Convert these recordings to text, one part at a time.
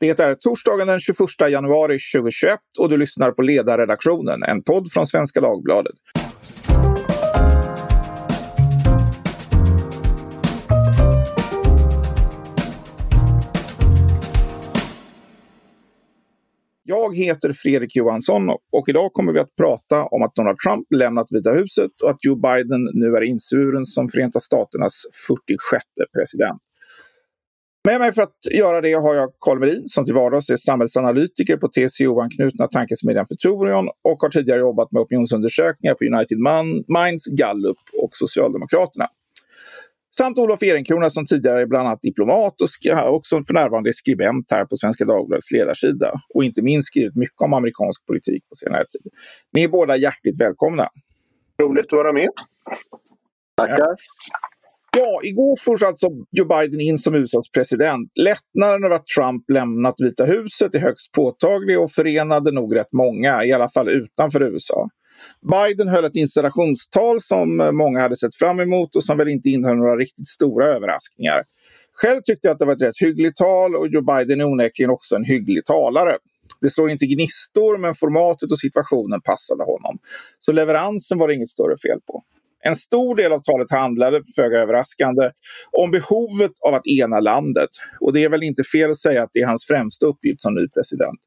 Det är torsdagen den 21 januari 2021 och du lyssnar på Ledarredaktionen, en podd från Svenska Dagbladet. Jag heter Fredrik Johansson och idag kommer vi att prata om att Donald Trump lämnat Vita huset och att Joe Biden nu är insvuren som Förenta Staternas 46 president. Med mig för att göra det har jag Carl Merin som till vardags är samhällsanalytiker på TCO-anknutna tankesmedjan Futurion och har tidigare jobbat med opinionsundersökningar på United Minds, Gallup och Socialdemokraterna. Samt Olof Ehrenkrona som tidigare är bland annat diplomat och också för närvarande är skribent här på Svenska Dagbladets ledarsida. Och inte minst skrivit mycket om amerikansk politik på senare tid. Ni är båda hjärtligt välkomna. Roligt att vara med. Tackar. Ja. Ja, igår fördes alltså Joe Biden in som USAs president. Lättnaden över att Trump lämnat Vita huset är högst påtaglig och förenade nog rätt många, i alla fall utanför USA. Biden höll ett installationstal som många hade sett fram emot och som väl inte innehöll några riktigt stora överraskningar. Själv tyckte jag att det var ett rätt hyggligt tal och Joe Biden är onekligen också en hygglig talare. Det slår inte gnistor men formatet och situationen passade honom. Så leveransen var det inget större fel på. En stor del av talet handlade, föga överraskande, om behovet av att ena landet. Och det är väl inte fel att säga att det är hans främsta uppgift som ny president.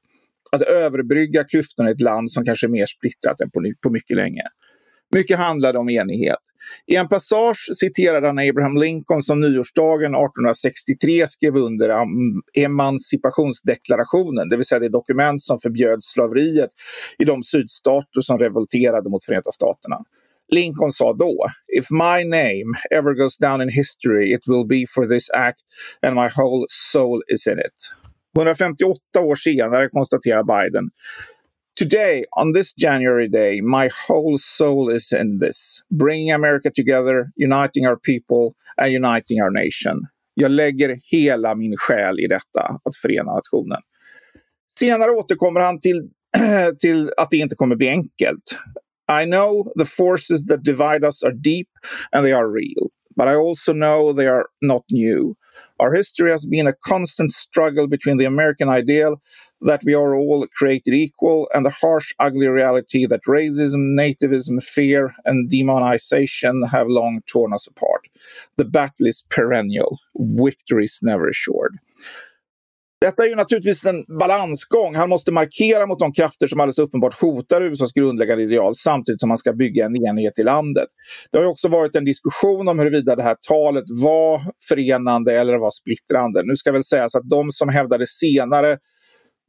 Att överbrygga klyftorna i ett land som kanske är mer splittrat än på, på mycket länge. Mycket handlade om enighet. I en passage citerade han Abraham Lincoln som nyårsdagen 1863 skrev under emancipationsdeklarationen, det vill säga det dokument som förbjöd slaveriet i de sydstater som revolterade mot Förenta Staterna. Lincoln sa då If my name ever goes down in history it will be for this act and my whole soul is in it. 158 år senare konstaterar Biden Today, on this January day, my whole soul is in this. Bringing America together, uniting our people and uniting our nation. Jag lägger hela min själ i detta, att förena nationen. Senare återkommer han till, till att det inte kommer bli enkelt. I know the forces that divide us are deep and they are real, but I also know they are not new. Our history has been a constant struggle between the American ideal that we are all created equal and the harsh, ugly reality that racism, nativism, fear, and demonization have long torn us apart. The battle is perennial. Victory is never assured. Detta är ju naturligtvis en balansgång. Han måste markera mot de krafter som alldeles uppenbart hotar USAs grundläggande ideal samtidigt som han ska bygga en enhet i landet. Det har också varit en diskussion om huruvida det här talet var förenande eller var splittrande. Nu ska väl sägas att de som hävdade senare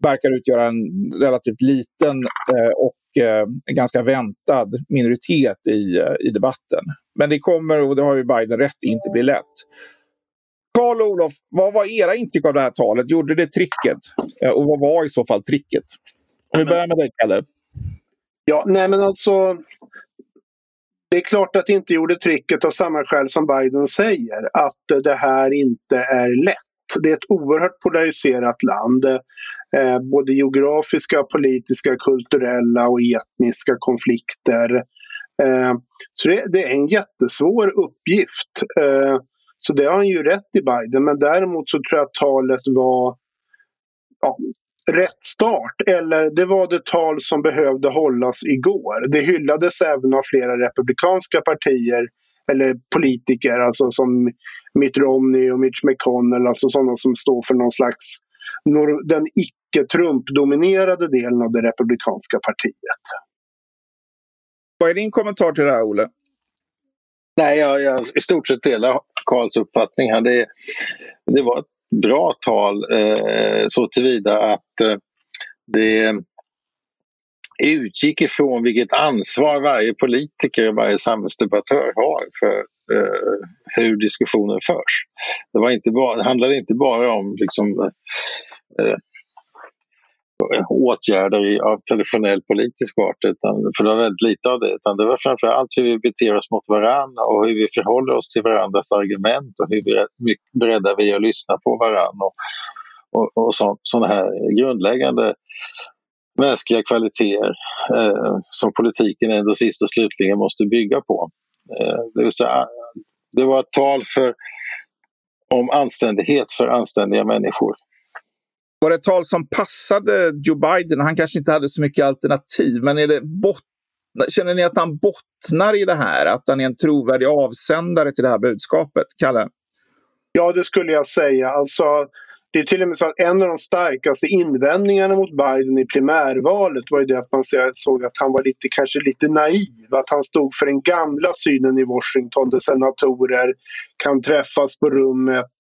verkar utgöra en relativt liten eh, och eh, ganska väntad minoritet i, eh, i debatten. Men det kommer, och det har ju Biden rätt inte bli lätt. Karl Olof, vad var era intryck av det här talet? Gjorde det tricket? Eh, och vad var i så fall tricket? Om vi börjar med dig, Kalle. Ja, nej men alltså. Det är klart att det inte gjorde tricket av samma skäl som Biden säger. Att det här inte är lätt. Det är ett oerhört polariserat land. Eh, både geografiska, politiska, kulturella och etniska konflikter. Eh, så det, det, är en jättesvår uppgift. Eh, så det har han ju rätt i Biden. Men däremot så tror jag att talet var ja, rätt start. Eller det var det tal som behövde hållas igår. Det hyllades även av flera republikanska partier eller politiker, alltså som Mitt Romney och Mitch McConnell, alltså sådana som står för någon slags den icke-Trump-dominerade delen av det republikanska partiet. Vad är din kommentar till det här, Olle? Nej, jag, jag i stort sett delar Karls uppfattning här. Det, det var ett bra tal eh, så tillvida att eh, det utgick ifrån vilket ansvar varje politiker och varje samhällsdebattör har för eh, hur diskussionen förs. Det, var inte bara, det handlade inte bara om liksom, eh, åtgärder av traditionell politisk art, utan, för det var väldigt lite av det. Utan det var framförallt hur vi beter oss mot varandra och hur vi förhåller oss till varandras argument och hur beredda vi är att lyssna på varandra. Och, och, och sådana här grundläggande mänskliga kvaliteter eh, som politiken ändå sist och slutligen måste bygga på. Eh, det, vill säga, det var ett tal för, om anständighet för anständiga människor var det ett tal som passade Joe Biden? Han kanske inte hade så mycket alternativ, men är det bot känner ni att han bottnar i det här? Att han är en trovärdig avsändare till det här budskapet? Kalle? Ja, det skulle jag säga. Alltså, det är till och med så att en av de starkaste invändningarna mot Biden i primärvalet var ju det att man såg att han var lite, kanske lite naiv. Att han stod för den gamla synen i Washington där senatorer kan träffas på rummet,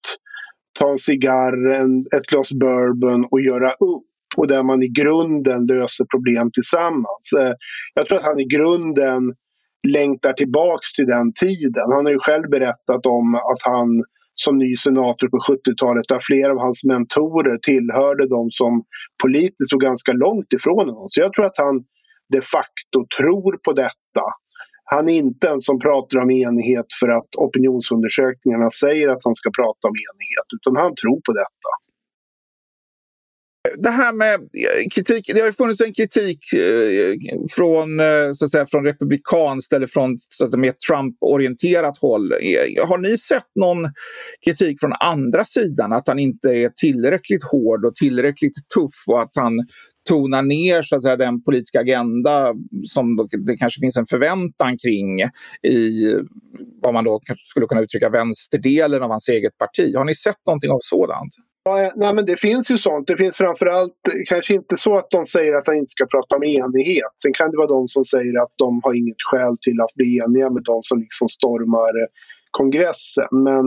ta en cigarr, en, ett glas bourbon och göra upp. Och där man i grunden löser problem tillsammans. Eh, jag tror att han i grunden längtar tillbaks till den tiden. Han har ju själv berättat om att han som ny senator på 70-talet där flera av hans mentorer tillhörde de som politiskt stod ganska långt ifrån honom. Så jag tror att han de facto tror på detta. Han är inte en som pratar om enighet för att opinionsundersökningarna säger att han ska prata om enighet utan han tror på detta det här med eh, kritik, det har ju funnits en kritik eh, från, eh, så att säga, från republikanskt eller från så att mer Trump-orienterat håll. Har ni sett någon kritik från andra sidan? Att han inte är tillräckligt hård och tillräckligt tuff och att han tonar ner så att säga, den politiska agenda som det kanske finns en förväntan kring i vad man då skulle kunna uttrycka vänsterdelen av hans eget parti. Har ni sett någonting av sådant? Ja, eh, nej, men det finns ju sånt. Det finns framförallt, eh, kanske inte så att de säger att han inte ska prata om enighet. Sen kan det vara de som säger att de har inget skäl till att bli eniga med de som liksom stormar eh, kongressen. Men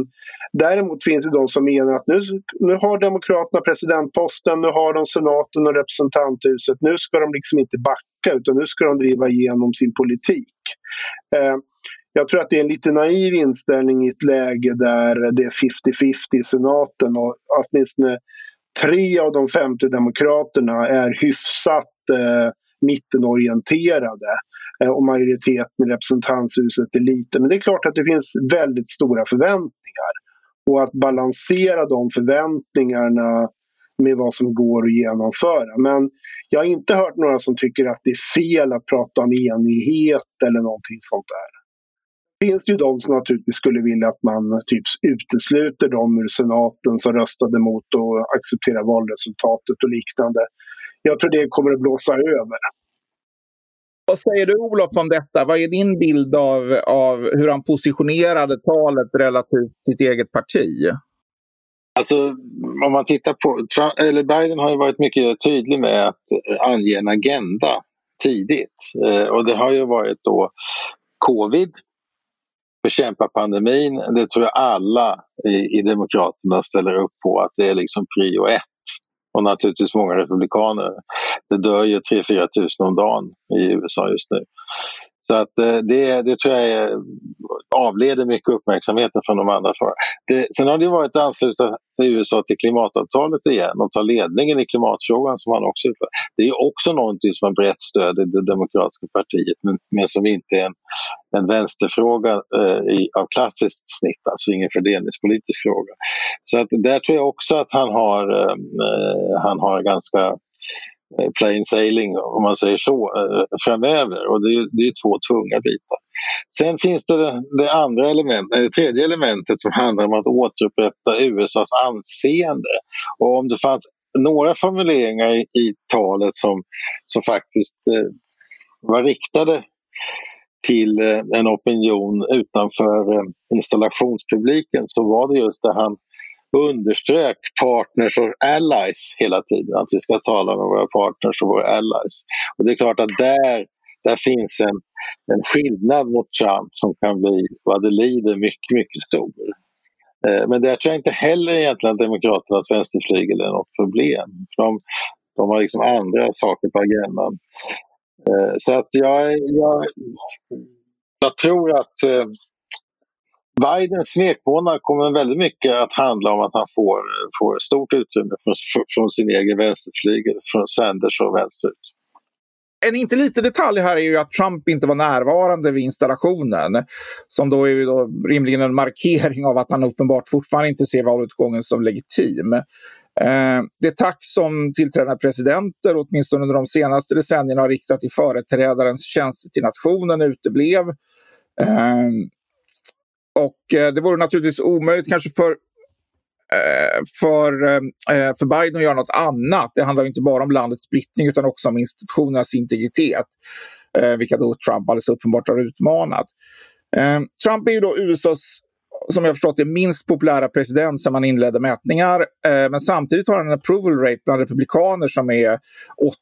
däremot finns det de som menar att nu, nu har Demokraterna presidentposten, nu har de senaten och representanthuset. Nu ska de liksom inte backa utan nu ska de driva igenom sin politik. Eh, jag tror att det är en lite naiv inställning i ett läge där det är 50-50 i senaten och åtminstone tre av de 50 demokraterna är hyfsat eh, mittenorienterade eh, Eh, och majoriteten i representanthuset är liten. Men det är klart att det finns väldigt stora förväntningar. Och att balansera de förväntningarna med vad som går att genomföra. Men jag har inte hört några som tycker att det är fel att prata om enighet eller någonting sånt där finns det ju de som naturligtvis skulle vilja att man typ utesluter dem ur senaten som röstade mot och accepterar valresultatet och liknande. Jag tror det kommer att blåsa över. Vad säger du Olof om detta? Vad är din bild av, av hur han positionerade talet relativt sitt eget parti? Alltså, om man tittar på... Eller Biden har ju varit mycket tydlig med att ange en agenda tidigt. Eh, och det har ju varit då covid bekämpa pandemin, det tror jag alla i, i Demokraterna ställer upp på att det är liksom prio ett. Och naturligtvis många republikaner. Det dör ju 3-4 tusen om dagen i USA just nu. Så att eh, det, det tror jag är, avleder mycket uppmärksamheten från de andra. Det, sen har det varit att ansluta USA till klimatavtalet igen och ta ledningen i klimatfrågan som han också Det är också någonting som har brett stöd i det demokratiska partiet men, men som inte är en, en vänsterfråga eh, i, av klassiskt snitt, alltså ingen fördelningspolitisk fråga. Så att där tror jag också att han har, eh, eh han har ganska Eh, plain sailing om man säger så eh, framöver och det är, det är två tunga bitar. Sen finns det det andra elementet, eh, det tredje elementet som handlar om att återupprätta USAs anseende. Och om det fanns några formuleringar i, i talet som, som faktiskt eh, var riktade till eh, en opinion utanför eh, installationspubliken så var det just det han underströk partners och allies hela tiden. Att vi ska tala med våra partners och våra allies. Och det är klart att där, där finns en, en skillnad mot Trump som kan bli vad det lider mycket, mycket stor. Eh, men där tror jag inte heller egentligen att Demokraternas vänsterflygel är något problem. För de, de har liksom andra saker på agendan. Eh, så att jag, jag, jag tror att eh, Bidens smekmånad kommer väldigt mycket att handla om att han får, får stort utrymme från, från sin egen vänsterflygel, från Sanders och vänsterut. En inte liten detalj här är ju att Trump inte var närvarande vid installationen. Som då är då rimligen en markering av att han uppenbart fortfarande inte ser valutgången som legitim. Eh, det tack som tillträdande presidenter, åtminstone under de senaste decennierna, har riktat till företrädarens tjänster till nationen uteblev. Eh, och eh, det vore naturligtvis omöjligt kanske för eh, för, eh, eh för Biden att göra något annat. Det handlar inte bara om landets splittring utan också om institutionernas integritet. Eh, vilka då Trump alldeles uppenbart har utmanat. Eh, Trump är ju då USAs som jag förstått det minst populära president sedan man inledde mätningar. Eh, men samtidigt har han en approval rate bland republikaner som är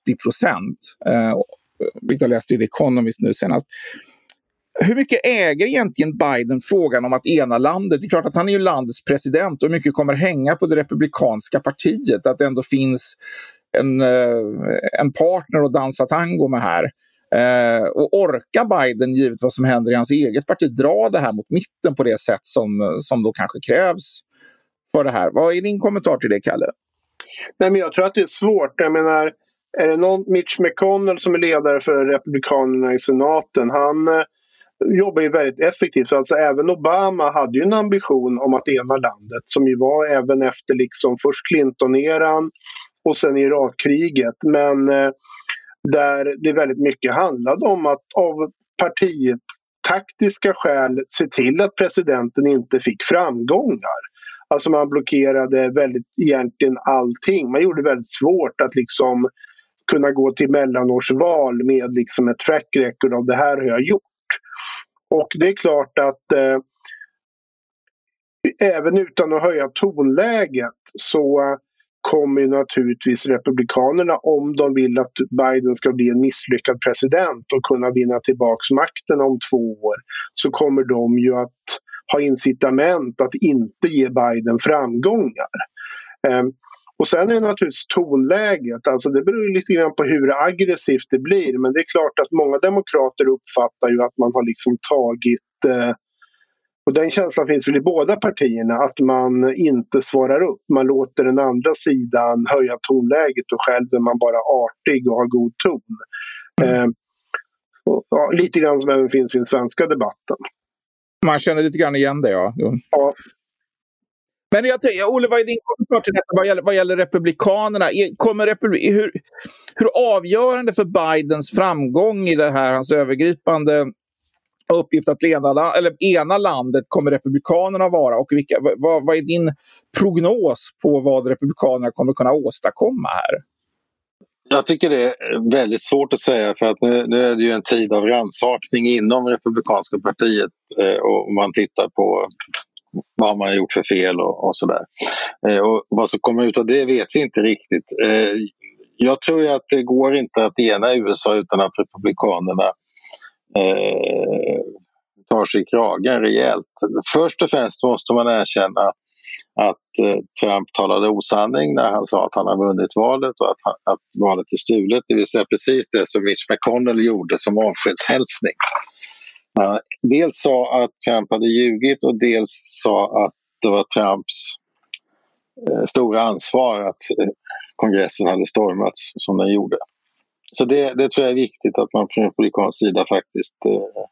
80 procent. Eh, eh, vilket jag läste i The Economist nu senast. Hur mycket äger egentligen Biden frågan om att ena landet? Det är klart att han är ju landets president och mycket kommer hänga på det republikanska partiet. Att det ändå finns en, eh, en partner att dansa tango med här. Eh, och orkar Biden, givet vad som händer i hans eget parti, dra det här mot mitten på det sätt som, som då kanske krävs för det här? Vad är din kommentar till det, Kalle? Nej, men jag tror att det är svårt. Jag menar, är det någon Mitch McConnell som är ledare för Republikanerna i senaten, han eh, jobbar ju väldigt effektivt. Alltså även Obama hade ju en ambition om att ena landet som ju var även efter liksom först Clinton-eran och sen Irakkriget. Men eh, där det väldigt mycket handlade om att av partitaktiska skäl se till att presidenten inte fick framgångar. Alltså man blockerade väldigt egentligen allting. Man gjorde det väldigt svårt att liksom kunna gå till mellanårsval med liksom ett track record av det här har jag gjort. Och det är klart att eh, även utan att höja tonläget så kommer naturligtvis Republikanerna, om de vill att Biden ska bli en misslyckad president och kunna vinna tillbaks makten om två år, så kommer de ju att ha incitament att inte ge Biden framgångar. Ehm, och sen är det naturligtvis tonläget, alltså det beror lite grann på hur aggressivt det blir. Men det är klart att många demokrater uppfattar ju att man har liksom tagit eh, och den känslan finns väl i båda partierna, att man inte svarar upp. Man låter den andra sidan höja tonläget och själv är man bara artig och har god ton. Mm. Eh, och, ja, lite grann som även finns i den svenska debatten. Man känner lite grann igen det, ja. ja. Men jag tänker, Olle, vad är din kommentar till detta vad gäller, vad gäller Republikanerna? Kommer Republi hur, hur avgörande för Bidens framgång i det här, hans övergripande uppgift att leda, eller ena landet kommer Republikanerna vara? Och vilka, vad, vad är din prognos på vad Republikanerna kommer kunna åstadkomma här? Jag tycker det är väldigt svårt att säga för att nu, nu är det ju en tid av rannsakning inom Republikanska partiet eh, och man tittar på vad man har gjort för fel och, och sådär. Eh, och vad som kommer ut av det vet vi inte riktigt. Eh, jag tror ju att det går inte att ena USA utan att Republikanerna eh, tar sig i kragen rejält. Först och främst måste man erkänna att eh, Trump talade osanning när han sa att han har vunnit valet och att, att valet är stulet. Det vill säga precis det som Mitch McConnell gjorde som avskedshälsning. Eh, dels sa att Trump hade ljugit och dels sa att det var Trumps eh, stora ansvar att eh, kongressen hade stormats som den gjorde. Så det, det tror jag är viktigt att man från republikansk sida faktiskt eh,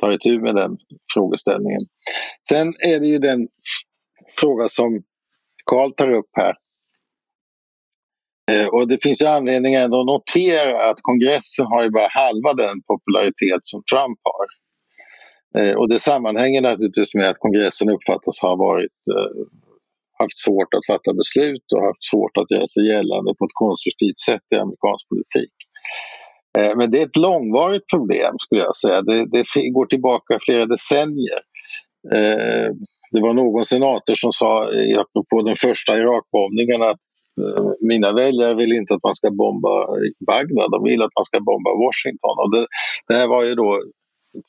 tar itu med den frågeställningen. Sen är det ju den fråga som Carl tar upp här. Eh, och det finns ju anledning ändå att notera att kongressen har ju bara halva den popularitet som Trump har. Eh, och det sammanhänger naturligtvis med att kongressen uppfattas ha varit, eh, haft svårt att fatta beslut och haft svårt att göra sig gällande på ett konstruktivt sätt i amerikansk politik. Eh, men det är ett långvarigt problem skulle jag säga. Det, det går tillbaka flera decennier. Det var någon senator som sa, apropå den första Irakbombningen, att mina väljare vill inte att man ska bomba Bagdad, de vill att man ska bomba Washington. Och det, det här var ju då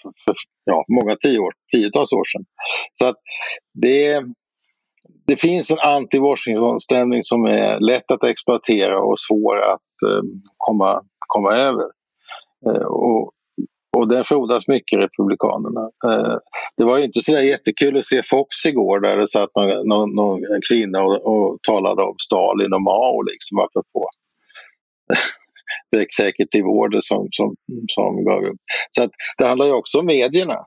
för, för ja, många tio år, tiotals år sedan. Så att det, det finns en anti-Washington-stämning som är lätt att exploatera och svår att eh, komma, komma över. Eh, och, och den frodas mycket, Republikanerna. Eh, det var ju inte så jättekul att se Fox igår där det satt någon, någon, någon kvinna och, och, talade om Stalin och Mao liksom apropå executive order som, som, som gav upp. Så att det handlar ju också om medierna.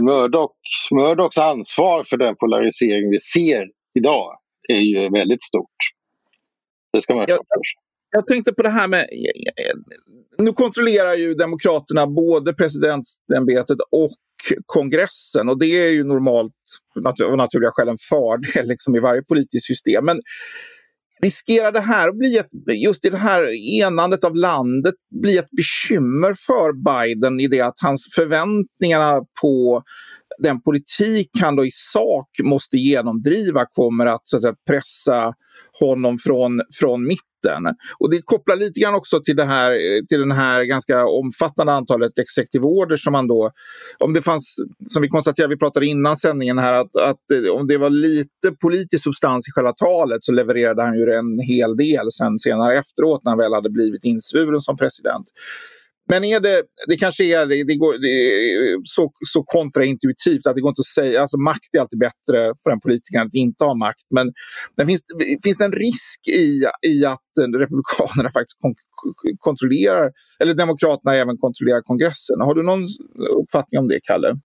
Murdoch, Murdochs ansvar för den polarisering vi ser idag är ju väldigt stort. Det ska man jag, jag tänkte på det här med... Nu kontrollerar ju Demokraterna både presidentsämbetet och kongressen och det är ju normalt av naturliga skäl en fördel liksom, i varje politiskt system. Men riskerar det här att bli ett, just i det här enandet av landet, bli ett bekymmer för Biden i det att hans förväntningarna på den politik han då i sak måste genomdriva kommer att, så att säga, pressa honom från, från mitten. Och det kopplar lite grann också till det här, eh, till den här ganska omfattande antalet executive orders som man då, om det fanns, som vi konstaterade, vi pratade innan sändningen här, att, att eh, om det var lite politisk substans i själva talet så levererade han ju en hel del sen senare efteråt när han väl hade blivit insvuren som president. Men är det, det kanske är, det går, det är så, så kontraintuitivt att det går inte att säga, alltså makt är alltid bättre för en politiker än att inte ha makt. Men, men finns, finns det en risk i, i att Republikanerna faktiskt kon kontrollerar, eller Demokraterna även kontrollerar kongressen? Har du någon uppfattning om det, Kalle?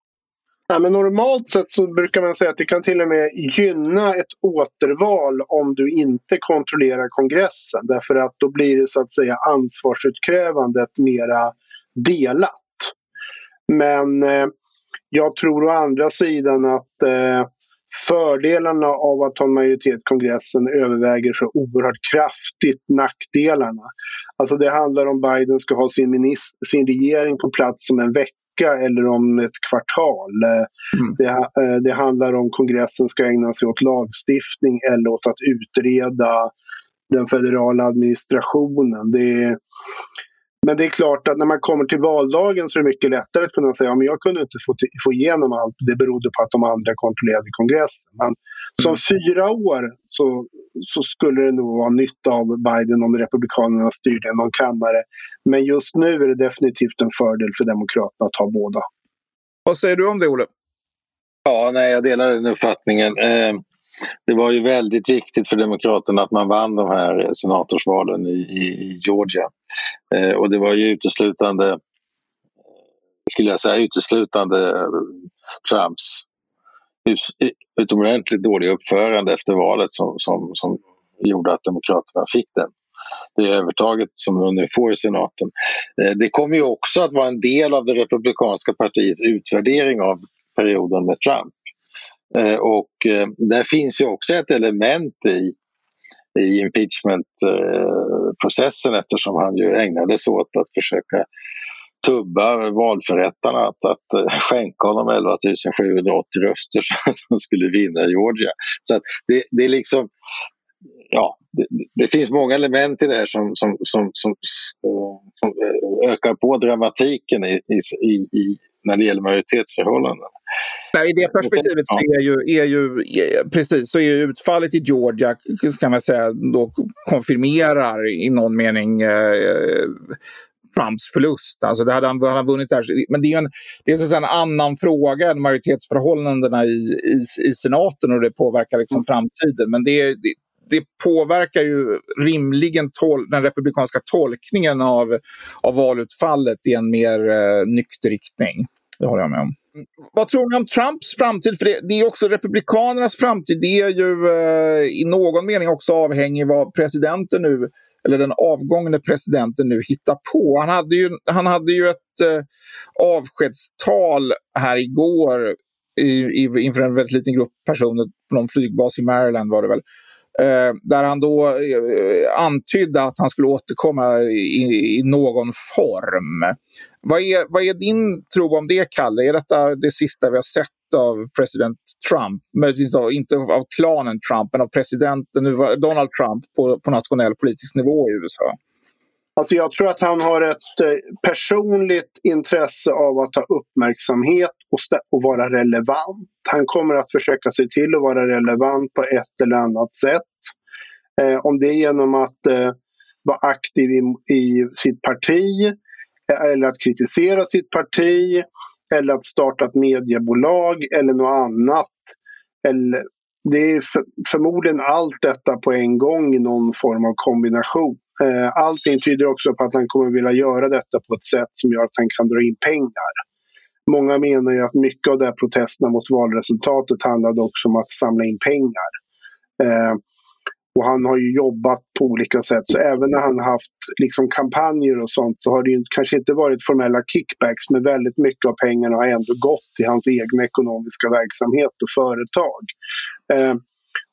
Ja, men normalt sett så brukar man säga att det kan till och med gynna ett återval om du inte kontrollerar kongressen. Därför att då blir det så att säga ansvarsutkrävandet mera delat. Men eh, jag tror å andra sidan att eh, fördelarna av att ha en majoritet i kongressen överväger så oerhört kraftigt nackdelarna. Alltså det handlar om Biden ska ha sin, minister, sin regering på plats om en vecka eller om ett kvartal. Mm. Det, eh, det, handlar om kongressen ska ägna sig åt lagstiftning eller åt att utreda den federala administrationen. Det, men det är klart att när man kommer till valdagen så är det mycket lättare att kunna säga att ja, jag kunde inte få, få igenom allt. Det berodde på att de andra kontrollerade kongressen. Men som mm. fyra år så, så skulle det nog vara nytta av Biden om Republikanerna styrde någon kammare. Men just nu är det definitivt en fördel för Demokraterna att ha båda. Vad säger du om det, Olle? Ja, nej, jag delar den uppfattningen. Eh, det var ju väldigt viktigt för Demokraterna att man vann de här senatorsvalen i, i Georgia. Eh, och det var ju uteslutande, eh, skulle jag säga, uteslutande eh, Trumps utomordentligt dåliga uppförande efter valet som, som, som gjorde att Demokraterna fick den det övertaget som de nu får i senaten. Eh, det kommer ju också att vara en del av det republikanska partiets utvärdering av perioden med Trump. Eh, och eh, där finns ju också ett element i, i impeachmentprocessen eh, eftersom han ju ägnade sig åt att försöka tubba valförrättarna att, att skänka honom 11 780 röster så att de skulle vinna Georgia. Så det, det är liksom, ja, det, det, finns många element i det här som, som, som, som, som ökar på dramatiken i, i, i, när det gäller majoritetsförhållanden. Nej, I det perspektivet så är ju, är ju, precis, så är utfallet i Georgia kan man säga, då konfirmerar i någon mening eh, Trumps förlust. Alltså det hade han, hade han vunnit där. Men det är en, det är så en annan fråga än majoritetsförhållandena i, i, i senaten och det påverkar liksom mm. framtiden. Men det, det, det påverkar ju rimligen tol den republikanska tolkningen av, av valutfallet i en mer eh, nykter riktning. Det håller jag med om. Mm, vad tror ni om Trumps framtid? För det, det är också Republikanernas framtid. Det är ju eh, i någon mening också avhängig vad presidenten nu, eller den avgångne presidenten nu hittar på. Han hade ju, han hade ju ett eh, avskedstal här igår i, i, inför en väldigt liten grupp personer på någon flygbas i Maryland var det väl. Eh, där han då eh, antydde att han skulle återkomma i, i, någon form. Vad är, vad är din tro om det, Kalle? Är detta det sista vi har sett av president Trump? Möjligtvis då, inte av klanen Trump, men av presidenten Donald Trump på, på nationell politisk nivå i USA? Alltså jag tror att han har ett eh, personligt intresse av att ha uppmärksamhet och, och vara relevant. Han kommer att försöka se till att vara relevant på ett eller annat sätt. Eh, om det är genom att eh, vara aktiv i, i sitt parti eh, eller att kritisera sitt parti eller att starta ett mediebolag eller något annat. Eller, det är för, förmodligen allt detta på en gång i någon form av kombination. Eh, allting tyder också på att han kommer vilja göra detta på ett sätt som gör att han kan dra in pengar. Många menar ju att mycket av de här protesterna mot valresultatet handlade också om att samla in pengar. Eh, och han har ju jobbat på olika sätt. Så även när han haft liksom kampanjer och sånt så har det ju kanske inte varit formella kickbacks men väldigt mycket av pengarna har ändå gått till hans egna ekonomiska verksamhet och företag. Eh,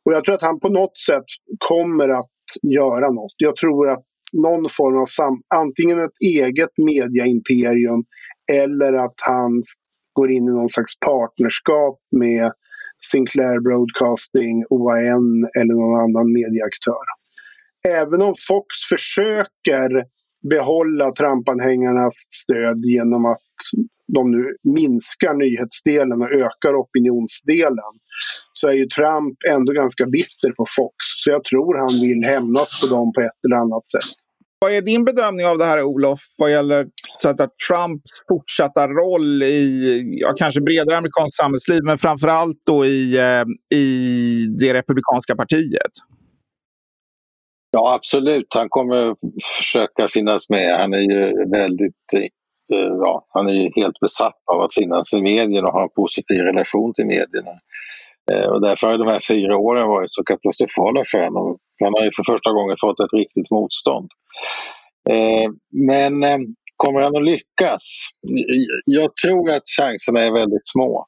och jag tror att han på något sätt kommer att göra något. Jag tror att någon form av sam antingen ett eget mediaimperium eller att han går in i någon slags partnerskap med Sinclair Broadcasting, OAN eller någon annan medieaktör. Även om Fox försöker behålla Trumpanhängarnas stöd genom att de nu minskar nyhetsdelen och ökar opinionsdelen så är ju Trump ändå ganska bitter på Fox. Så jag tror han vill hämnas på dem på ett eller annat sätt. Vad är din bedömning av det här Olof, vad gäller så att, Trumps fortsatta roll i ja, kanske bredare amerikanskt samhällsliv, men framför allt då i, eh, i det republikanska partiet? Ja, absolut. Han kommer försöka finnas med. Han är ju väldigt eh, ja, han är ju helt besatt av att finnas i medierna och ha en positiv relation till medierna. Eh, och därför har de här fyra åren varit så katastrofala för honom. Han har ju för första gången fått ett riktigt motstånd. Eh, men eh, kommer han att lyckas? Jag tror att chanserna är väldigt små.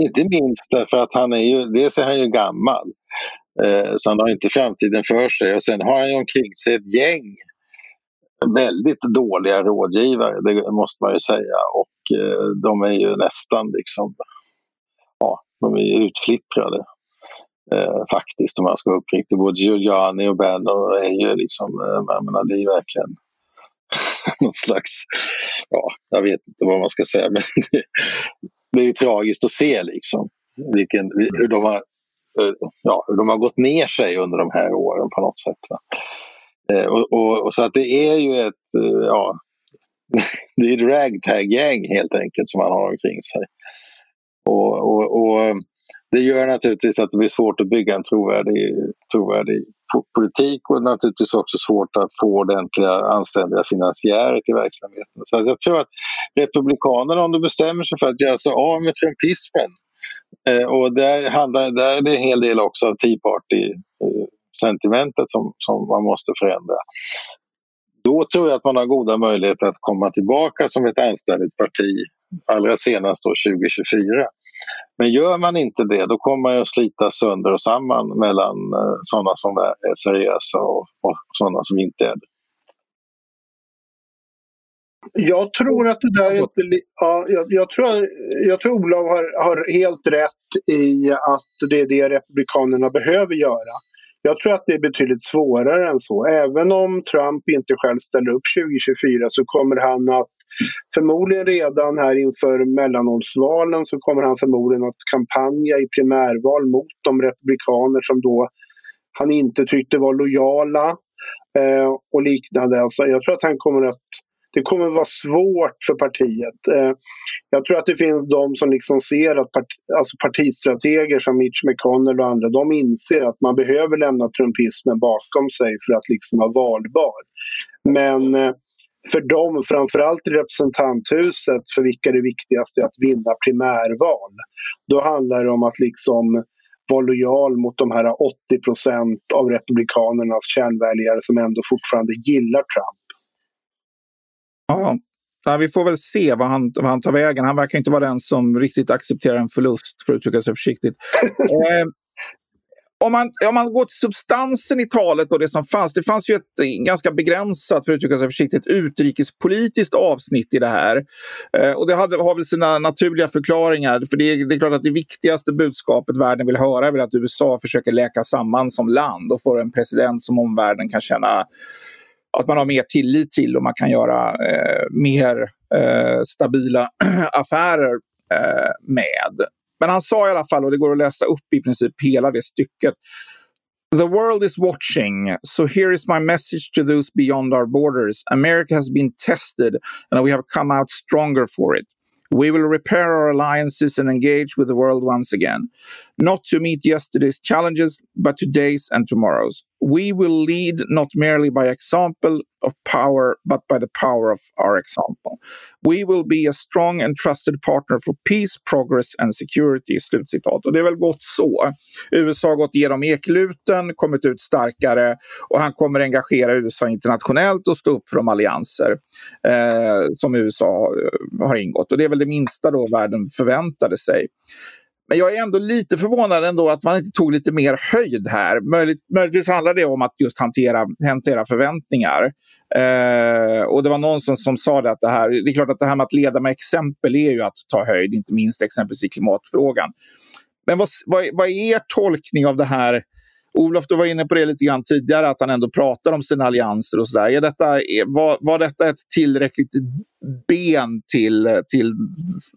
Inte minst därför att han är ju, dels är han ju gammal så han har inte framtiden för sig och sen har han ju omkring sig ett gäng väldigt dåliga rådgivare, det måste man ju säga. Och de är ju nästan liksom de är utflipprade. Eh, faktiskt om man ska vara uppriktig. Både Giuliani och Bannon är ju liksom, eh, jag menar, det är ju verkligen någon slags, ja, jag vet inte vad man ska säga men det, det är ju tragiskt att se liksom vilken, hur, de har, eh, ja, hur de har gått ner sig under de här åren på något sätt. Eh, och, och, och, så att det är ju ett, ja, det är ett ragtag-gäng helt enkelt som man har omkring sig. Och, och, och, eh, det gör naturligtvis att det blir svårt att bygga en trovärdig, trovärdig politik och naturligtvis också svårt att få ordentliga anständiga finansiärer till verksamheten. Så jag tror att Republikanerna, om de bestämmer sig för att göra sig av med trumpismen eh, och där, handlar, där är det en hel del också av Tea Party-sentimentet eh, som, som man måste förändra. Då tror jag att man har goda möjligheter att komma tillbaka som ett anständigt parti allra senast då 2024. Men gör man inte det då kommer man att slita sönder och samman mellan eh, sådana som är seriösa och, och sådana som inte är det. Jag tror att det där inte... Ja, jag, jag, tror, jag tror Olof har, har helt rätt i att det är det Republikanerna behöver göra. Jag tror att det är betydligt svårare än så. Även om Trump inte själv ställer upp 2024 så kommer han att Förmodligen redan här inför mellanårsvalen så kommer han förmodligen att kampanja i primärval mot de republikaner som då han inte tyckte var lojala eh, och liknande. Alltså, jag tror att han kommer att det kommer att vara svårt för partiet. Eh, jag tror att det finns de som liksom ser att part, alltså partistrateger som Mitch McConnell och andra, de inser att man behöver lämna trumpismen bakom sig för att liksom vara valbar. Men eh, för dem, framförallt i representanthuset, för vilka det viktigaste är att vinna primärval. Då handlar det om att liksom vara lojal mot de här 80% av republikanernas kärnväljare som ändå fortfarande gillar Trump. Ja, ja, vi får väl se vad han, vad han tar vägen. Han verkar inte vara den som riktigt accepterar en förlust, för att uttrycka sig försiktigt. eh, om man, om man går till substansen i talet och det som fanns. Det fanns ju ett eh, ganska begränsat, för att uttrycka sig försiktigt, utrikespolitiskt avsnitt i det här. Eh, och det hade, har väl sina naturliga förklaringar. För det är, det är klart att det viktigaste budskapet världen vill höra är väl att USA försöker läka samman som land och få en president som omvärlden kan känna att man har mer tillit till och man kan göra eh, mer eh, stabila affärer eh, med. Men han sa i alla fall, och det går att läsa upp i princip hela det stycket. The world is watching, so here is my message to those beyond our borders. America has been tested and we have come out stronger for it. We will repair our alliances and engage with the world once again. Not to meet yesterday's challenges, but today's and tomorrow's. We will lead not merely by example of power, but by the power of our example. We will be a strong and trusted partner for peace, progress and security. Slutcitat. Och det är väl gott så. USA har gått igenom ekluten, kommit ut starkare och han kommer engagera USA internationellt och stå upp för de allianser eh, som USA eh, har, ingått. Och det är väl det minsta då världen förväntade sig. Men jag är ändå lite förvånad ändå att man inte tog lite mer höjd här. Möjligt, möjligtvis handlar det om att just hantera, hantera förväntningar. Eh, och det var någon som, som sa det att det här, det är klart att det här med att leda med exempel är ju att ta höjd, inte minst exempelvis i klimatfrågan. Men vad, vad, vad är er tolkning av det här Olof, du var inne på det lite grann tidigare, att han ändå pratar om sina allianser och sådär. Detta, var, var detta ett tillräckligt ben till, till,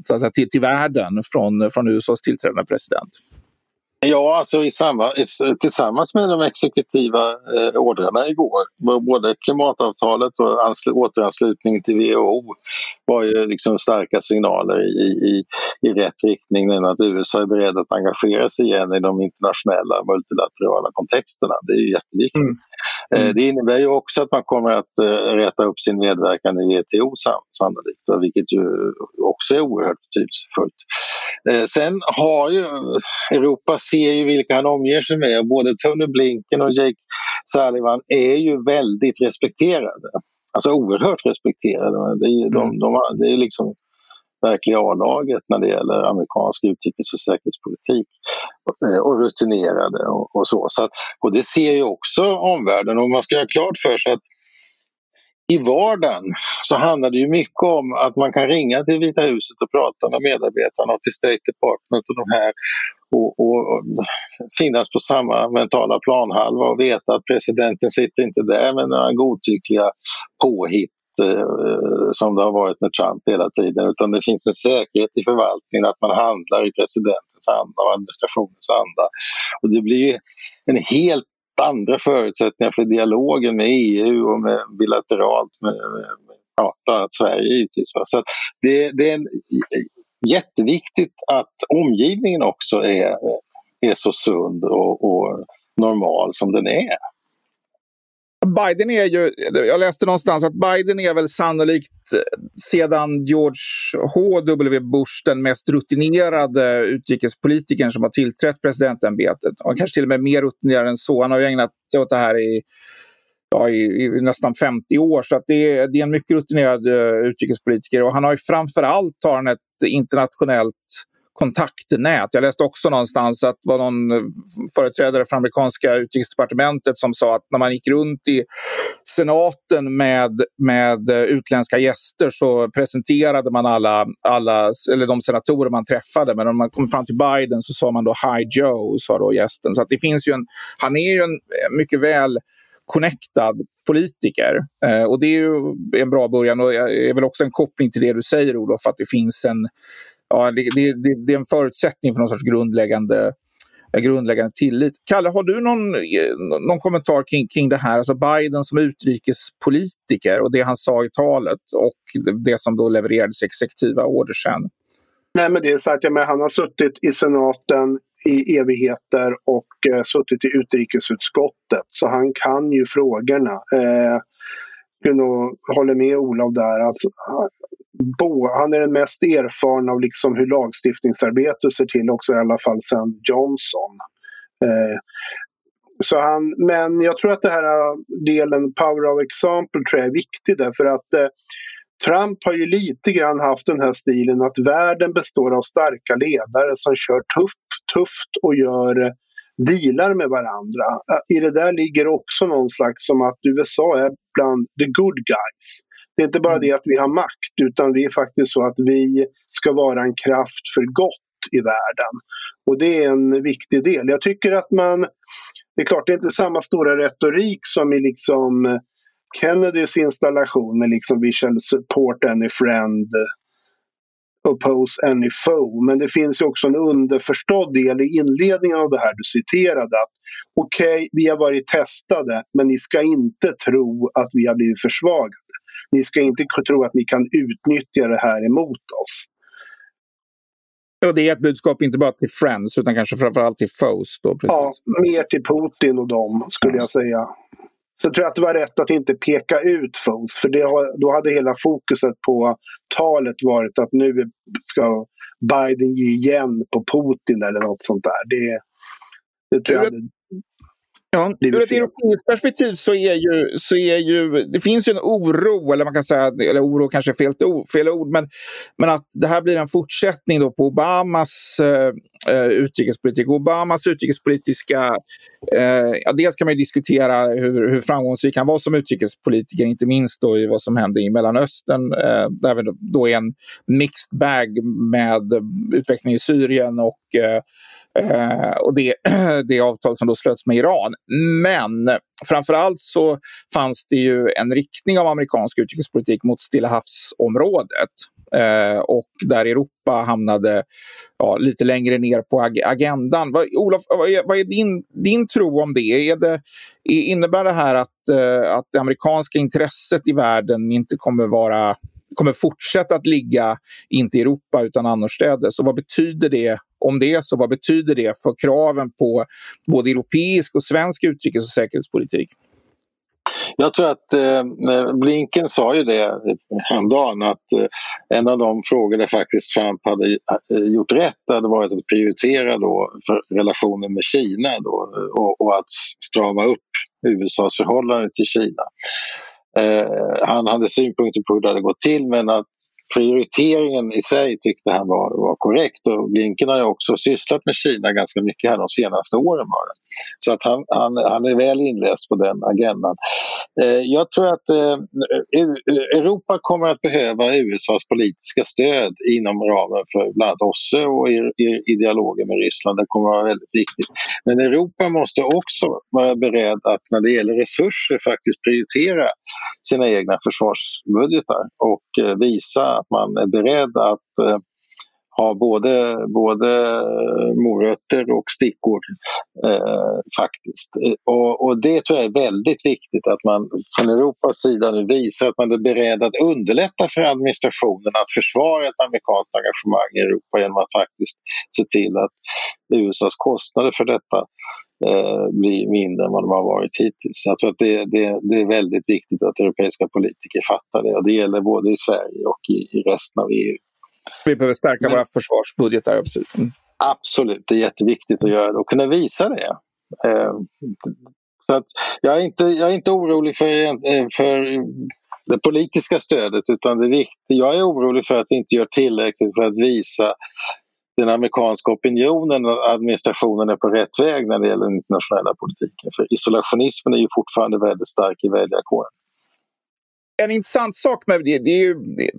så att säga, till, till världen från, från USAs tillträdande president? Ja, alltså i samma, tillsammans med de exekutiva eh, ordrarna igår, både klimatavtalet och ansl, återanslutningen till WHO var ju liksom starka signaler i, i, i rätt riktning nu att USA är beredd att engagera sig igen i de internationella multilaterala kontexterna. Det är ju jätteviktigt. Mm. Mm. Det innebär ju också att man kommer att eh, rätta upp sin medverkan i WTO sannolikt, vilket ju också är oerhört betydelsefullt. Eh, sen har ju Europa ser ju vilka han omger sig med. Både Tony Blinken och Jake Sullivan är ju väldigt respekterade. Alltså oerhört respekterade. Det är, de, mm. de, det är liksom verkliga A-laget när det gäller amerikansk utrikes och säkerhetspolitik. Eh, och rutinerade och, och så. så att, och det ser ju också omvärlden och man ska ha klart för sig att i vardagen så handlar det ju mycket om att man kan ringa till Vita huset och prata med medarbetarna och till State Department och de här och, och, och finnas på samma mentala planhalva och veta att presidenten sitter inte där med några godtyckliga påhitt eh, som det har varit med Trump hela tiden utan det finns en säkerhet i förvaltningen att man handlar i presidentens anda och administrationens anda. Och det blir en helt andra förutsättningar för dialogen med EU och med bilateralt med, med ja, bland annat Sverige givetvis. Så det, det är en, jätteviktigt att omgivningen också är, är så sund och, och normal som den är. Biden är ju, jag läste någonstans att Biden är väl sannolikt eh, sedan George H.W. Bush den mest rutinerade utrikespolitikern som har tillträtt presidentämbetet. Och kanske till och med mer rutinerad än så. Han har ju ägnat sig åt det här i, ja, i, i nästan 50 år. Så att det, är, det är en mycket rutinerad uh, utrikespolitiker. Och han har ju framför allt har han ett internationellt kontaktnät. Jag läste också någonstans att det var någon eh, företrädare för amerikanska utrikesdepartementet som sa att när man gick runt i senaten med, med eh, utländska gäster så presenterade man alla, alla, eller de senatorer man träffade. Men när man kom fram till Biden så sa man då Hi Joe, sa då gästen. Så att det finns ju en, han är ju en eh, mycket väl connectad politiker. Eh, och det är ju en bra början och är väl också en koppling till det du säger Olof, att det finns en ja, det, det, det, är en förutsättning för någon sorts grundläggande, eh, grundläggande tillit. Kalle, har du någon, eh, någon kommentar kring, kring det här? Alltså Biden som utrikespolitiker och det han sa i talet och det som då levererades i exekutiva order sen. Nej, men det är så att jag men han har suttit i senaten i evigheter och eh, suttit i utrikesutskottet så han kan ju frågorna. Eh, jag håller med Olof där. Alltså, Bo, han är den mest erfarna av liksom hur lagstiftningsarbete ser till också i alla fall sen Johnson. Eh, så han, men jag tror att den här eh, delen Power of Example tror jag är viktig därför att eh, Trump har ju lite grann haft den här stilen att världen består av starka ledare som kör tufft, tufft och gör eh, dealar med varandra. Eh, I det där ligger också någon slags som att USA är bland the good guys. Det är inte bara det att vi har makt utan det är faktiskt så att vi ska vara en kraft för gott i världen. Och det är en viktig del. Jag tycker att man, det är klart det är inte samma stora retorik som i liksom Kennedys installation med liksom vi shall support any friend oppose any foe. Men det finns ju också en underförstådd del i inledningen av det här du citerade. att Okej, okay, vi har varit testade men ni ska inte tro att vi har blivit försvagade. Ni ska inte tro att ni kan utnyttja det här emot oss. Och det är ett budskap inte bara till Friends utan kanske framförallt till Foes. Då, precis. Ja, mer till Putin och dem skulle jag säga. Så jag tror att det var rätt att inte peka ut Foes för det, då hade hela fokuset på talet varit att nu ska Biden ge igen på Putin eller något sånt där. Det, det tror jag hade Ja, ur ett europeiskt perspektiv så är, ju, så är ju, det finns ju en oro, eller man kan säga, eller oro kanske är fel, fel ord, men, men att det här blir en fortsättning då på Obamas eh, utrikespolitik. Obamas utrikespolitiska, eh, ja, dels kan man diskutera hur, hur framgångsrik han var som utrikespolitiker, inte minst då i vad som hände i Mellanöstern, eh, där vi då är en mixed bag med utvecklingen i Syrien och eh, Eh, och det, det avtal som då slöts med Iran. Men framförallt så fanns det ju en riktning av amerikansk utrikespolitik mot Stilla havsområdet. Eh, och där Europa hamnade ja, lite längre ner på ag agendan. Vad, Olof, vad är, vad är, din, din tro om det? Är det innebär det här att, eh, att det amerikanska intresset i världen inte kommer vara kommer fortsätta att ligga, inte i Europa utan annorstädes. Och vad betyder det, om det är så, vad betyder det för kraven på både europeisk och svensk utrikes och säkerhetspolitik? Jag tror att eh, Blinken sa ju det häromdagen att eh, en av de frågor där faktiskt Trump hade eh, gjort rätt hade varit att prioritera då för relationen med Kina då, eh, och, och att strama upp USAs förhållande till Kina. Eh, han hade synpunkter på hur det hade gått till men att prioriteringen i sig tyckte han var, var korrekt och Blinken har ju också sysslat med Kina ganska mycket här de senaste åren. Bara. Så att han, han, han är väl inläst på den agendan. Eh, jag tror att eh, eh, eh Europa kommer att behöva USAs politiska stöd inom ramen för bland annat OSSE och i, i, i dialogen med Ryssland. Det kommer att vara väldigt viktigt. Men Europa måste också vara beredd att när det gäller resurser faktiskt prioritera sina egna försvarsbudgetar och eh, visa att man är beredd att eh, ha både, både morötter och stickor eh, faktiskt. Eh, och, och, det tror jag är väldigt viktigt att man från Europas sida nu visar att man är beredd att underlätta för administrationen att försvara ett amerikanskt engagemang i Europa genom att faktiskt se till att USAs kostnader för detta eh, blir mindre än vad de har varit hittills. Jag tror att det, det, det, är väldigt viktigt att europeiska politiker fattar det och det gäller både i Sverige och i, i resten av EU. Vi behöver stärka Men, våra försvarsbudgetar. Precis. Mm. Absolut, det är jätteviktigt att göra det och kunna visa det. Eh, så att jag, är inte, jag är inte orolig för, eh, för det politiska stödet utan det är viktigt. jag är orolig för att vi inte gör tillräckligt för att visa den amerikanska opinionen och administrationen är på rätt väg när det gäller den internationella politiken. För isolationismen är ju fortfarande väldigt stark i väljarkåren en intressant sak med det, det är ju det,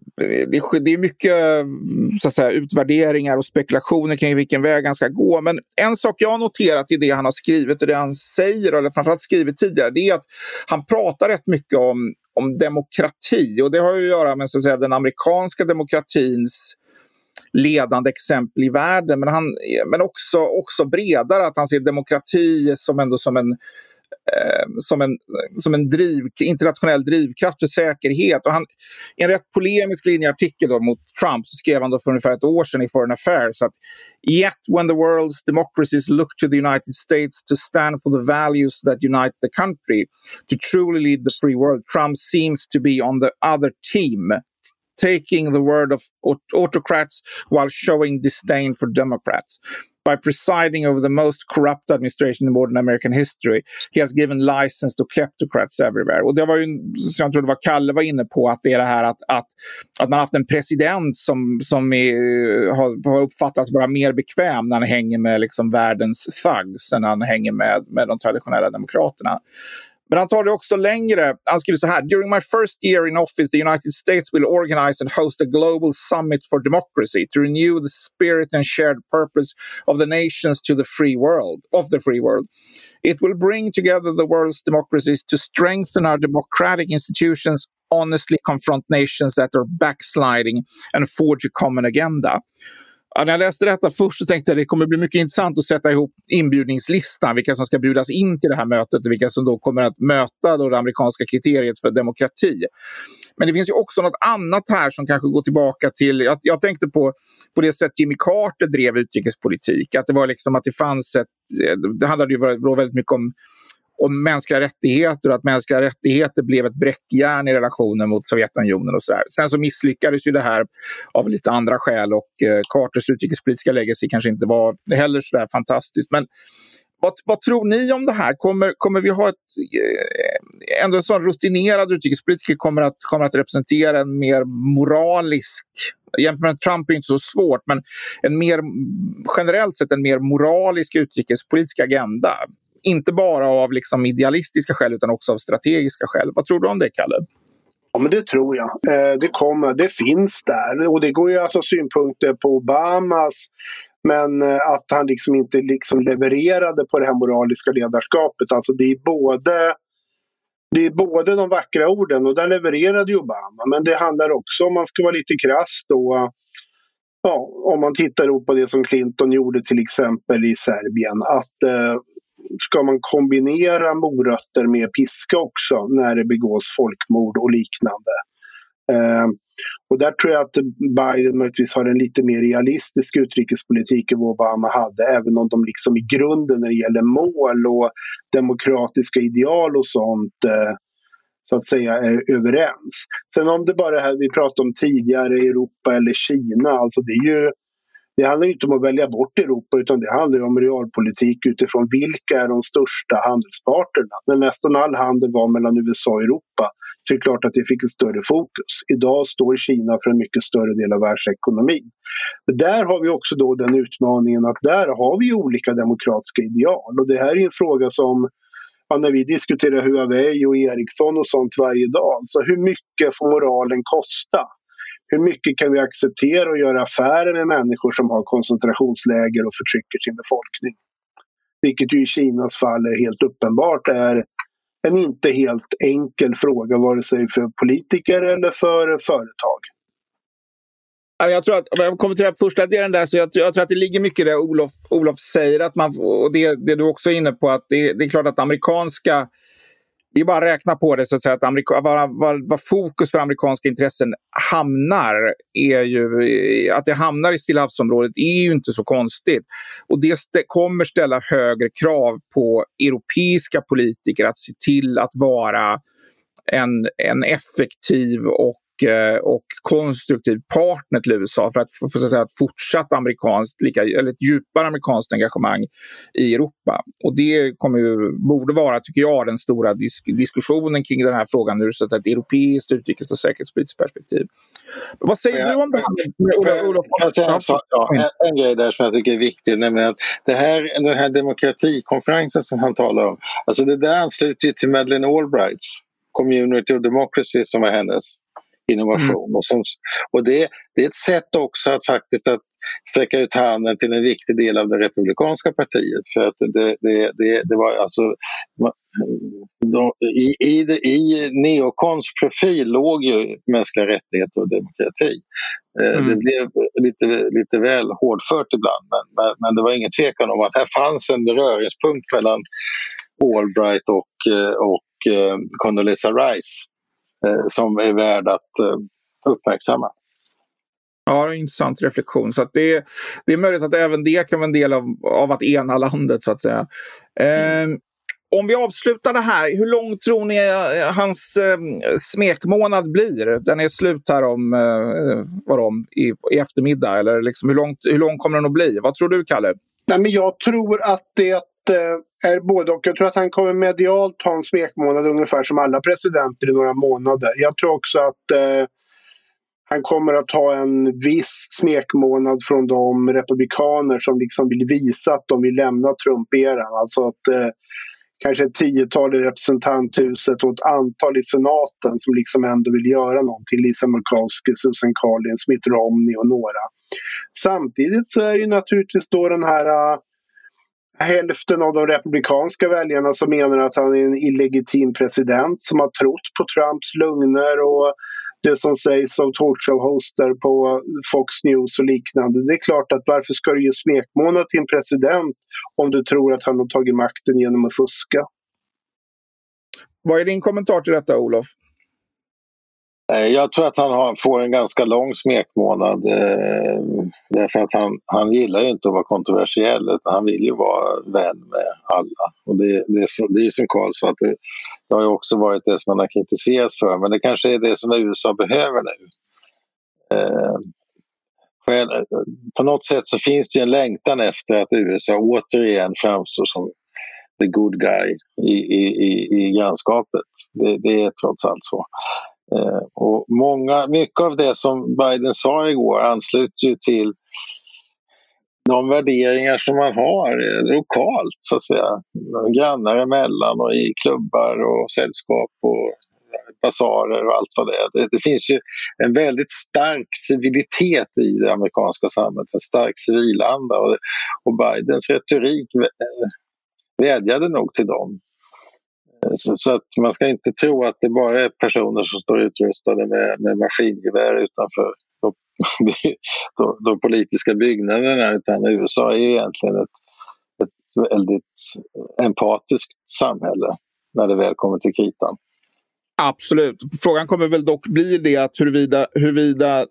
det, är mycket mm, så att säga, utvärderingar och spekulationer kring vilken väg han ska gå. Men en sak jag har noterat i det han har skrivit och det han säger, eller framförallt skrivit tidigare, det är att han pratar rätt mycket om, om demokrati. Och det har ju att göra med så att säga, den amerikanska demokratins ledande exempel i världen. Men, han, men också, också bredare, att han ser demokrati som ändå som en Eh, som en, som en driv, internationell drivkraft för säkerhet. Och han, I en rätt polemisk linjeartikel då mot Trump så skrev han då för ungefär ett år sedan i Foreign Affairs att Yet when the world's democracies look to the United States to stand for the values that unite the country, to truly lead the free world, Trump seems to be on the other team taking the word of autocrats while showing disdain for Democrats. By presiding over the most corrupt administration in modern American history, he has given license to kleptocrats everywhere. Och det var ju, som jag tror det var Kalle var inne på, att det är det här att, att, att man haft en president som, som är, har, har uppfattats vara mer bekväm när han hänger med liksom världens thugs än när han hänger med, med de traditionella demokraterna. Men han tar det också längre. Han skriver så här. During my first year in office the United States will organize and host a global summit for democracy to renew the spirit and shared purpose of the nations to the free world, of the free world. It will bring together the world's democracies to strengthen our democratic institutions, honestly confront nations that are backsliding and forge a common agenda. Ja, när jag läste detta först så tänkte jag att det kommer bli mycket intressant att sätta ihop inbjudningslistan, vilka som ska bjudas in till det här mötet och vilka som då kommer att möta då det amerikanska kriteriet för demokrati. Men det finns ju också något annat här som kanske går tillbaka till... Jag, jag tänkte på, på det sätt Jimmy Carter drev utrikespolitik. Att det var liksom att det fanns ett... Det handlade ju väldigt mycket om om mänskliga rättigheter och att mänskliga rättigheter blev ett bräckjärn i relationen mot Sovjetunionen och sådär. Sen så misslyckades ju det här av lite andra skäl och eh, Carters utrikespolitiska legacy kanske inte var heller sådär fantastiskt. Men vad, vad, tror ni om det här? Kommer, kommer vi ha ett... Eh, ändå en sån rutinerad utrikespolitiker kommer att, kommer att representera en mer moralisk Jämfört med Trump är inte så svårt, men en mer, generellt sett en mer moralisk utrikespolitisk agenda inte bara av liksom idealistiska skäl utan också av strategiska skäl. Vad tror du om det, Kalle? Ja, men det tror jag. Eh, det kommer, det finns där. Och det går ju att ha synpunkter på Obamas men eh, att han liksom inte liksom levererade på det här moraliska ledarskapet. Alltså det är både det är både de vackra orden och där levererade ju Obama. Men det handlar också, om man ska vara lite krass då, ja, om man tittar på det som Clinton gjorde till exempel i Serbien. Att eh, ska man kombinera morötter med piska också när det begås folkmord och liknande. Eh, och där tror jag att Biden möjligtvis har en lite mer realistisk utrikespolitik än vad Obama hade, även om de liksom i grunden när det gäller mål och demokratiska ideal och sånt eh, så att säga är överens. Sen om det bara är det här vi pratade om tidigare, Europa eller Kina, alltså det är ju det handlar inte om att välja bort Europa utan det handlar om realpolitik utifrån vilka är de största handelspartnerna. När nästan all handel var mellan USA och Europa så är det klart att det fick ett större fokus. Idag står Kina för en mycket större del av världsekonomin. Men där har vi också då den utmaningen att där har vi olika demokratiska ideal och det här är en fråga som ja, när vi diskuterar Huawei och Ericsson och sånt varje dag. Så hur mycket får moralen kosta? Hur mycket kan vi acceptera och göra affärer med människor som har koncentrationsläger och förtrycker sin befolkning? Vilket ju i Kinas fall är helt uppenbart är en inte helt enkel fråga vare sig för politiker eller för företag. Jag tror att, om jag kommer till den första delen där, så jag, jag, tror att det ligger mycket i det Olof, Olof säger. Att man, och det, det du också är inne på, att det, det är klart att amerikanska det är bara att räkna på det så att säga. Att Amerika, var, vad, fokus för amerikanska intressen hamnar är ju... Att det hamnar i Stillahavsområdet är ju inte så konstigt. Och det st kommer ställa högre krav på europeiska politiker att se till att vara en, en effektiv och och konstruktiv partner till USA för att få så att säga, ett fortsatt amerikanskt, lika, eller ett djupare amerikanskt engagemang i Europa. Och det kommer ju, borde vara, tycker jag, den stora disk diskussionen kring den här frågan ur ett europeiskt utrikes och säkerhetspolitiskt perspektiv. Vad säger jag, du om det här? Olof, ja, en, en grej där som jag tycker är viktig, nämligen att det här, den här demokratikonferensen som han talar om, alltså det där ansluter till Madeleine Albrights Community of Democracy som var hennes innovation. Mm. Och, som, och det, det, är ett sätt också att faktiskt att sträcka ut handen till en viktig del av det republikanska partiet. För att det, det, det, det var alltså... De, i, i, I neokons profil låg ju mänskliga rättigheter och demokrati. Eh, mm. Det blev lite, lite väl hårdfört ibland men, men, men, det var ingen tvekan om att här fanns en beröringspunkt mellan Albright och, eh, och eh, Condoleezza Rice som är värd att eh, uppmärksamma. Ja, det är en intressant reflektion. Så det, det är möjligt att även det kan vara en del av, av att ena landet, så att säga. Eh, om vi avslutar det här, hur lång tror ni eh, hans eh, smekmånad blir? Den är slut här om, eh, vadom, i, i eftermiddag. Eller liksom, hur, långt, hur lång kommer den att bli? Vad tror du, Kalle? Nej, men jag tror att det Eh, är både och. Jag tror att han kommer medialt ha en smekmånad ungefär som alla presidenter i några månader. Jag tror också att eh, han kommer att ha en viss smekmånad från de republikaner som liksom vill visa att de vill lämna Trump-eran. Alltså att eh, kanske ett tiotal i representanthuset och ett antal i senaten som liksom ändå vill göra någonting. Lisa Murkowski, Susan Collins, Mitt Romney och några. Samtidigt så är det ju naturligtvis då den här eh, hälften av de republikanska väljarna som menar att han är en illegitim president som har trott på Trumps lögner och det som sägs av talkshow-hoster på Fox News och liknande. Det är klart att varför ska du ge smekmånad till en president om du tror att han har tagit makten genom att fuska? Vad är din kommentar till detta, Olof? Eh, jag tror att han har, får en ganska lång smekmånad eh, därför att han, han gillar ju inte att vara kontroversiell utan han vill ju vara vän med alla. Och det, det, är, så, det är som Karl sa, att det, det har ju också varit det som han har kritiserats för men det kanske är det som USA behöver nu. Eh, på något sätt så finns det en längtan efter att USA återigen framstår som the good guy i, i, i, i grannskapet. Det, det är trots allt så. Eh, och många, mycket av det som Biden sa igår ansluter ju till de värderingar som man har eh, lokalt, så att säga. Grannar emellan och i klubbar och sällskap och basarer och allt vad det är. Det, det, finns ju en väldigt stark civilitet i det amerikanska samhället, en stark civilanda och, och Bidens retorik eh, vädjade nog till dem. Så, att man ska inte tro att det bara är personer som står utrustade med, med maskingevär utanför de, de, de, politiska byggnaderna utan USA är egentligen ett, ett väldigt empatiskt samhälle när det väl kommer till kritan. Absolut. Frågan kommer väl dock bli det att huruvida, huruvida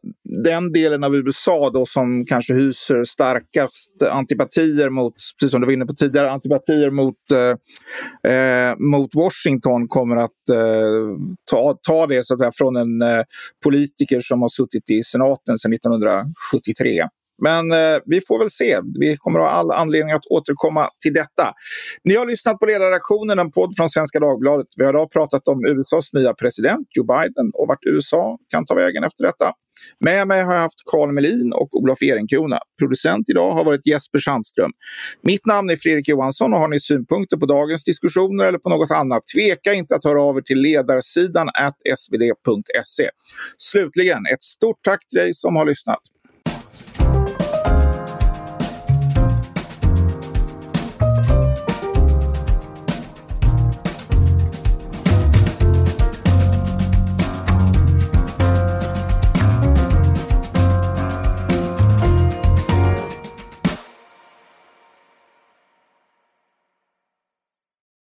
den delen av USA då som kanske hyser starkast antipatier mot, precis som du var inne på tidigare, antipatier mot, eh, eh, mot Washington kommer att eh, ta, ta det så att säga, från en eh, politiker som har suttit i senaten sedan 1973. Men eh, vi får väl se. Vi kommer att ha all anledning att återkomma till detta. Ni har lyssnat på Ledarredaktionen, en podd från Svenska Dagbladet. Vi har idag pratat om USAs nya president Joe Biden och vart USA kan ta vägen efter detta. Med mig har jag haft Carl Melin och Olof Ehrenkrona. Producent idag har varit Jesper Sandström. Mitt namn är Fredrik Johansson och har ni synpunkter på dagens diskussioner eller på något annat, tveka inte att höra av er till ledarsidan svd.se. Slutligen, ett stort tack till dig som har lyssnat.